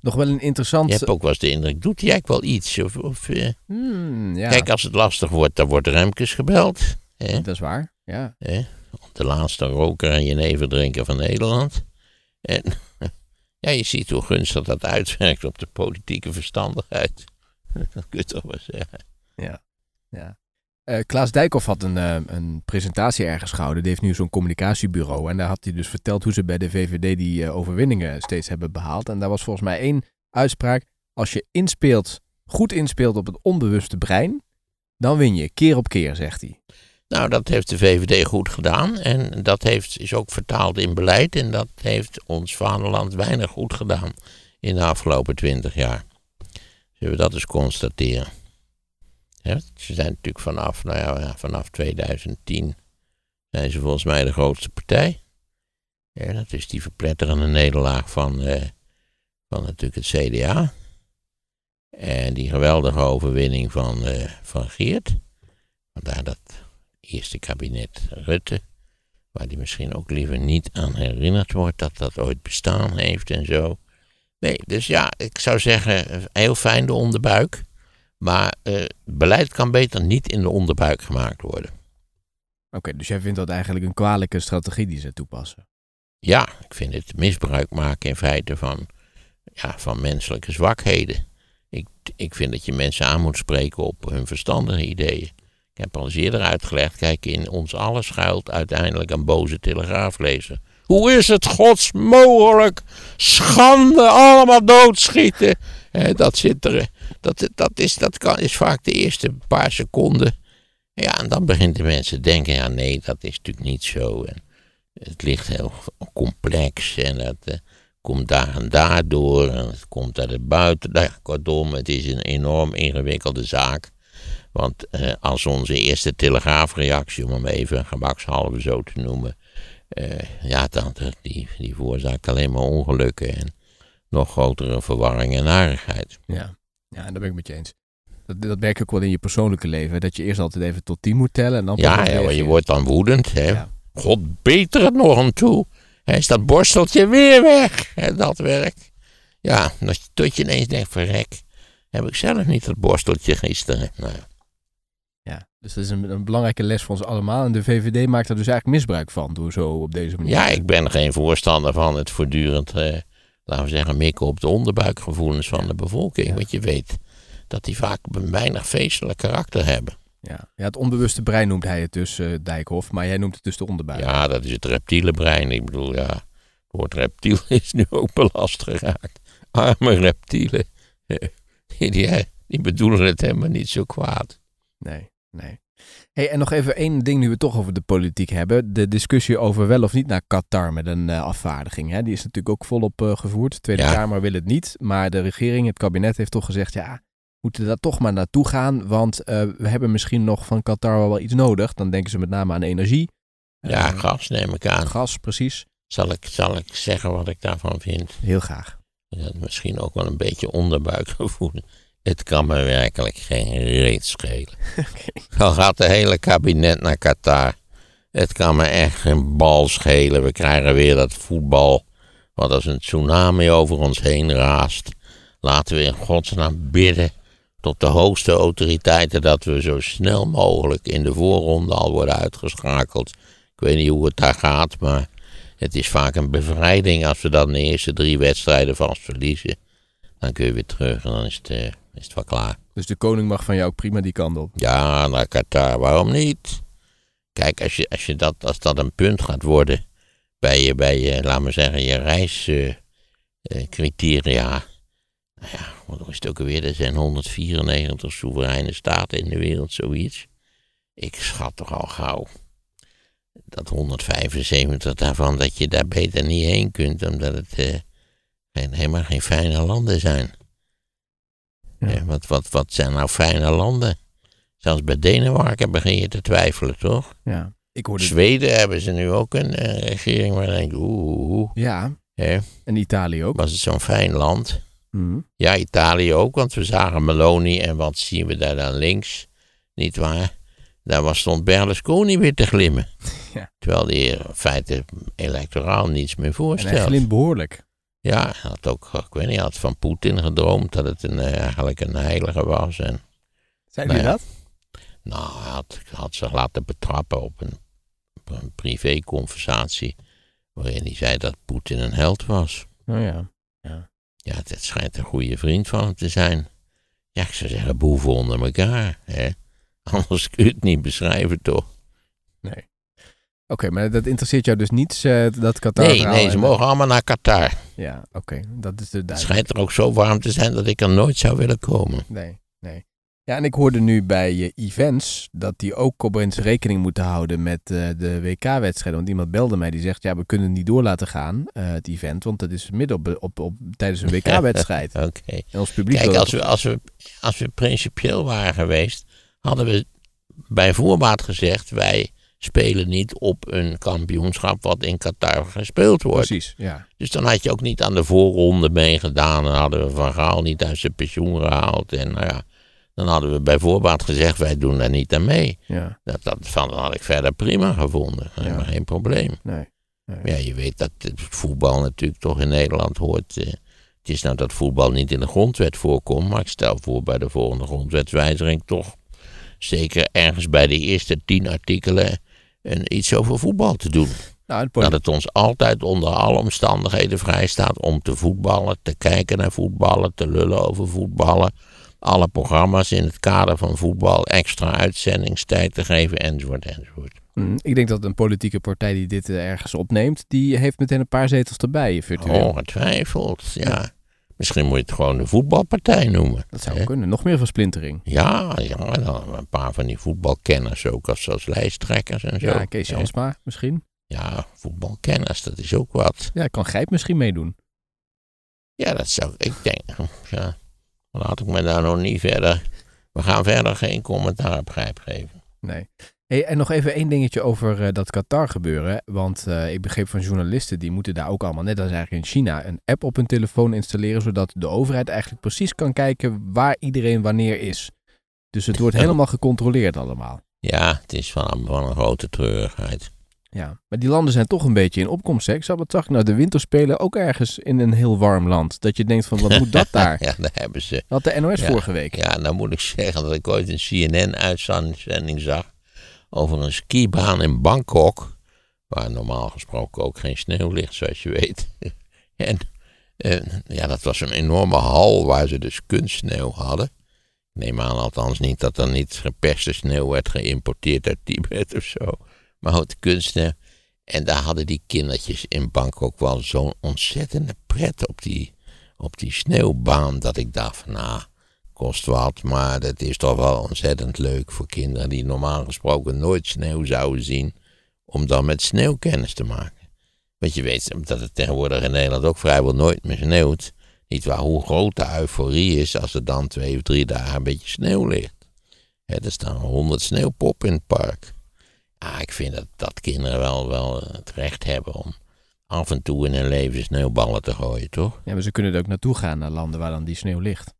Nog wel een interessant... Je hebt ook wel eens de indruk, doet hij eigenlijk wel iets? Of, of, eh, Hmm, ja, Kijk, als het lastig wordt, dan wordt Remkes gebeld. Hè? dat is waar. Ja. Hè? De laatste roker en jeneverdrinker van Nederland. En <laughs> ja, je ziet hoe gunstig dat uitwerkt op de politieke verstandigheid. <laughs> Dat kun je toch wel zeggen. Ja. ja. Uh, Klaas Dijkhoff had een, uh, een presentatie ergens gehouden. Die heeft nu zo'n communicatiebureau. En daar had hij dus verteld hoe ze bij de VVD die uh, overwinningen steeds hebben behaald. En daar was volgens mij één uitspraak. Als je inspeelt, goed inspeelt op het onbewuste brein, dan win je keer op keer, zegt hij. Nou, dat heeft de VVD goed gedaan. En dat heeft, is ook vertaald in beleid. En dat heeft ons vaderland weinig goed gedaan in de afgelopen twintig jaar. Zullen we dat eens constateren? Ze zijn natuurlijk vanaf, nou ja, vanaf 2010 zijn ze volgens mij de grootste partij. Ja, dat is die verpletterende nederlaag van, eh, van natuurlijk het CDA. En die geweldige overwinning van, uh, van Geert. Vandaar dat eerste kabinet Rutte, waar die misschien ook liever niet aan herinnerd wordt dat dat ooit bestaan heeft en zo. Nee, dus ja, ik zou zeggen, heel fijn de onderbuik. Maar uh, beleid kan beter niet in de onderbuik gemaakt worden. Oké, dus jij vindt dat eigenlijk een kwalijke strategie die ze toepassen? Ja, ik vind het misbruik maken in feite van, ja, van menselijke zwakheden. Ik, ik vind dat je mensen aan moet spreken op hun verstandige ideeën. Ik heb al eens eerder uitgelegd, kijk, in ons allen schuilt uiteindelijk een boze telegraaflezer. Hoe is het gods mogelijk? Schande, allemaal doodschieten. dat zit er. Dat, dat, is, dat kan, is vaak de eerste paar seconden. Ja, en dan begint de mensen te denken: ja, nee, dat is natuurlijk niet zo. En het ligt heel complex en dat uh, komt daar en daar door. En het komt uit het buiten. Nou ja, kortom, het is een enorm ingewikkelde zaak. Want uh, als onze eerste telegraafreactie, om hem even gemakshalve zo te noemen, uh, ja, dan, die, die veroorzaakt alleen maar ongelukken en nog grotere verwarring en narigheid. Ja, ja daar ben ik met je eens. Dat, dat merk ik ook wel in je persoonlijke leven. Dat je eerst altijd even tot tien moet tellen. En dan ja, ja je wordt dan woedend. Hè? God, beter het nog aan toe. Hij is dat borsteltje weer weg. Hè, dat werkt. Ja, tot je ineens denkt, verrek. Heb ik zelf niet dat borsteltje gisteren. Nou ja. Ja, dus dat is een, een, belangrijke les voor ons allemaal. En de VVD maakt er dus eigenlijk misbruik van door zo op deze manier. Ja, ik ben geen voorstander van het voortdurend, eh, laten we zeggen, mikken op de onderbuikgevoelens van de bevolking. Want je weet dat die vaak een weinig feestelijk karakter hebben. Ja. ja, het onbewuste brein noemt hij het dus, uh, Dijkhoff, maar jij noemt het dus de onderbuik. Ja, dat is het reptiele brein. Ik bedoel, ja, het woord reptiel <laughs> is nu ook belast geraakt. Arme reptielen, <laughs> die bedoelen het helemaal niet zo kwaad. Nee. Nee. Hey, en nog even één ding nu we het toch over de politiek hebben. De discussie over wel of niet naar Qatar met een uh, afvaardiging. Hè? Die is natuurlijk ook volop uh, gevoerd. De Tweede Kamer wil het niet. Maar de regering, het kabinet heeft toch gezegd... ja, moeten we daar toch maar naartoe gaan. Want uh, we hebben misschien nog van Qatar wel, wel iets nodig. Dan denken ze met name aan energie. Ja, gas neem ik aan. Gas, precies. Zal ik, zal ik zeggen wat ik daarvan vind? Heel graag. Dat misschien ook wel een beetje onderbuikgevoel. Het kan me werkelijk geen reet schelen. <laughs> Okay. Al gaat het hele kabinet naar Qatar. Het kan me echt geen bal schelen. We krijgen weer dat voetbal. Wat als een tsunami over ons heen raast. Laten we in godsnaam bidden tot de hoogste autoriteiten dat we zo snel mogelijk in de voorronde al worden uitgeschakeld. Ik weet niet hoe het daar gaat, maar het is vaak een bevrijding als we dan de eerste drie wedstrijden vast verliezen. Dan kun je weer terug en dan is het, uh, is het wel klaar. Dus de koning mag van jou ook prima die kant op? Ja, naar Qatar, waarom niet? Kijk, als, je, als, je dat, als dat een punt gaat worden bij je, bij je laat maar zeggen, je reiscriteria. Uh, nou ja, wat is het ook alweer? Er zijn 194 soevereine staten in de wereld, zoiets. Ik schat toch al gauw dat 175 daarvan, dat je daar beter niet heen kunt, omdat het uh, helemaal geen fijne landen zijn. Ja. wat, wat, wat zijn nou fijne landen? Zelfs bij Denemarken begin je te twijfelen, toch? Ja. Ik hoorde... Zweden hebben ze nu ook een uh, regering waar je denkt, oeh. Ja. En Italië ook. Was het zo'n fijn land? Mm. Ja, Italië ook, want we zagen Meloni en wat zien we daar dan links? Niet waar? Daar was, stond Berlusconi weer te glimmen. <laughs> Ja. Terwijl die in feite electoraal niets meer voorstelt. En hij glimt behoorlijk. Ja, hij had ook, ik weet niet, had van Poetin gedroomd dat het een, eh, eigenlijk een heilige was. En, hij nou dat? Nou, hij had, had zich laten betrappen op een, op een privéconversatie. Waarin hij zei dat Poetin een held was. Oh ja. Ja, ja het, schijnt een goede vriend van hem te zijn. Ja, ik zou zeggen, boeven onder elkaar. Hè? Anders <laughs> kun je het niet beschrijven, toch? Nee. Oké, maar dat interesseert jou dus niet, uh, dat Qatar Nee, nee, ze mogen allemaal naar Qatar. Ja, oké. Dat is de Het schijnt er ook zo warm te zijn dat ik er nooit zou willen komen. Nee, nee. Ja, en ik hoorde nu bij uh, events dat die ook opeens rekening moeten houden met uh, de WK-wedstrijden. Want iemand belde mij die zegt, ja, we kunnen het niet door laten gaan, uh, het event, want het is midden op, op, op tijdens een <laughs> WK-wedstrijd. Oké. Okay. En ons publiek... Kijk, als we, als, we, als we principieel waren geweest, hadden we bij voorbaat gezegd, wij spelen niet op een kampioenschap wat in Qatar gespeeld wordt. Precies, ja. Dus dan had je ook niet aan de voorronde meegedaan en hadden we Van Gaal niet uit zijn pensioen gehaald en nou ja... Dan hadden we bij voorbaat gezegd, wij doen daar niet aan mee. Ja. Dat, dat, van, dat had ik verder prima gevonden. Ja. geen probleem. Nee. nee. Ja, je weet dat het voetbal natuurlijk toch in Nederland hoort. Eh, het is nou dat voetbal niet in de grondwet voorkomt. Maar ik stel voor bij de volgende grondwetswijziging toch zeker ergens bij de eerste tien artikelen een, iets over voetbal te doen. Nou, dat het ons altijd onder alle omstandigheden vrij staat om te voetballen, te kijken naar voetballen, te lullen over voetballen alle programma's in het kader van voetbal extra uitzendingstijd te geven, enzovoort, enzovoort. Mm, ik denk dat een politieke partij die dit uh, ergens opneemt, die heeft meteen een paar zetels erbij, virtueel. Ongetwijfeld, ja. ja. Misschien moet je het gewoon de voetbalpartij noemen. Dat zou hè? kunnen, nog meer versplintering. Ja, ja dan een paar van die voetbalkenners ook als, als lijsttrekkers en zo. Ja, Kees Jansma misschien. Ja, voetbalkenners, dat is ook wat. Ja, kan Gijp misschien meedoen. Ja, dat zou ik denk. Ja. Laat ik me daar nog niet verder. We gaan verder geen commentaar op Grijp geven. Nee. Hey, en nog even één dingetje over uh, dat Qatar gebeuren. Want uh, ik begreep van journalisten, die moeten daar ook allemaal, net als eigenlijk in China, een app op hun telefoon installeren. Zodat de overheid eigenlijk precies kan kijken waar iedereen wanneer is. Dus het wordt <laughs> helemaal gecontroleerd allemaal. Ja, het is van, van een grote treurigheid. Ja, maar die landen zijn toch een beetje in opkomst. Hè? Ik zag, wat zag ik nou, de winterspelen ook ergens in een heel warm land. Dat je denkt van, wat moet dat <laughs> daar? ja, daar hebben ze. Dat de NOS ja, vorige week. Ja, nou moet ik zeggen dat ik ooit een CNN-uitzending zag over een skibaan in Bangkok. Waar normaal gesproken ook geen sneeuw ligt, zoals je weet. <laughs> en uh, ja, dat was een enorme hal waar ze dus kunstsneeuw hadden. Neem aan althans niet dat er niet geperste sneeuw werd geïmporteerd uit Tibet of zo maar houten kunsten. En daar hadden die kindertjes in Bangkok wel zo'n ontzettende pret op die, op die sneeuwbaan. Dat ik dacht van nou, kost wat, maar dat is toch wel ontzettend leuk voor kinderen die normaal gesproken nooit sneeuw zouden zien. Om dan met sneeuw kennis te maken. Want je weet dat het tegenwoordig in Nederland ook vrijwel nooit meer sneeuwt. Niet waar hoe groot de euforie is als er dan twee of drie dagen een beetje sneeuw ligt. Er staan honderd sneeuwpoppen in het park. Ah, ik vind dat, dat kinderen wel, wel het recht hebben om af en toe in hun leven sneeuwballen te gooien, toch? Ja, maar ze kunnen er ook naartoe gaan, naar landen waar dan die sneeuw ligt.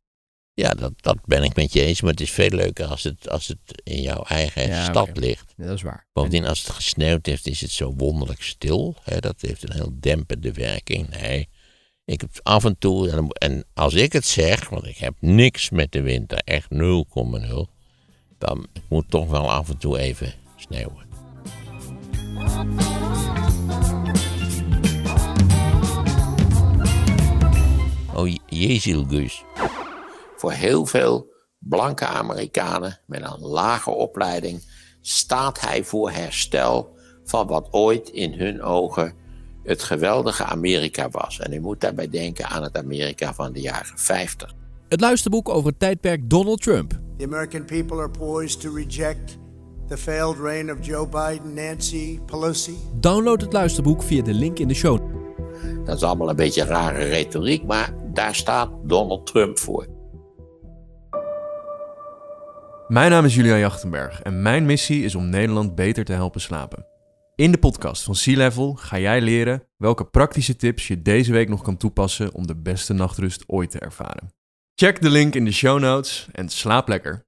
Ja, dat, dat ben ik met je eens, maar het is veel leuker als het, als het in jouw eigen Ja, stad ligt. Ja, dat is waar. Bovendien, als het gesneeuwd heeft, is het zo wonderlijk stil. Hè? Dat heeft een heel dempende werking. Nee, ik heb af en toe, en, en als ik het zeg, want ik heb niks met de winter, echt 0,0, dan moet toch wel af en toe even sneeuwen. Oh, Jezilgus. Voor heel veel blanke Amerikanen met een lage opleiding staat hij voor herstel van wat ooit in hun ogen het geweldige Amerika was. En u moet daarbij denken aan het Amerika van de jaren 50. Het luisterboek over het tijdperk Donald Trump. The American people are poised to reject the failed reign of Joe Biden, Nancy Pelosi. Download het luisterboek via de link in de show. Dat is allemaal een beetje rare retoriek, maar daar staat Donald Trump voor. Mijn naam is Julian Jachtenberg en mijn missie is om Nederland beter te helpen slapen. In de podcast van Sea Level ga jij leren welke praktische tips je deze week nog kan toepassen om de beste nachtrust ooit te ervaren. Check de link in de show notes en slaap lekker.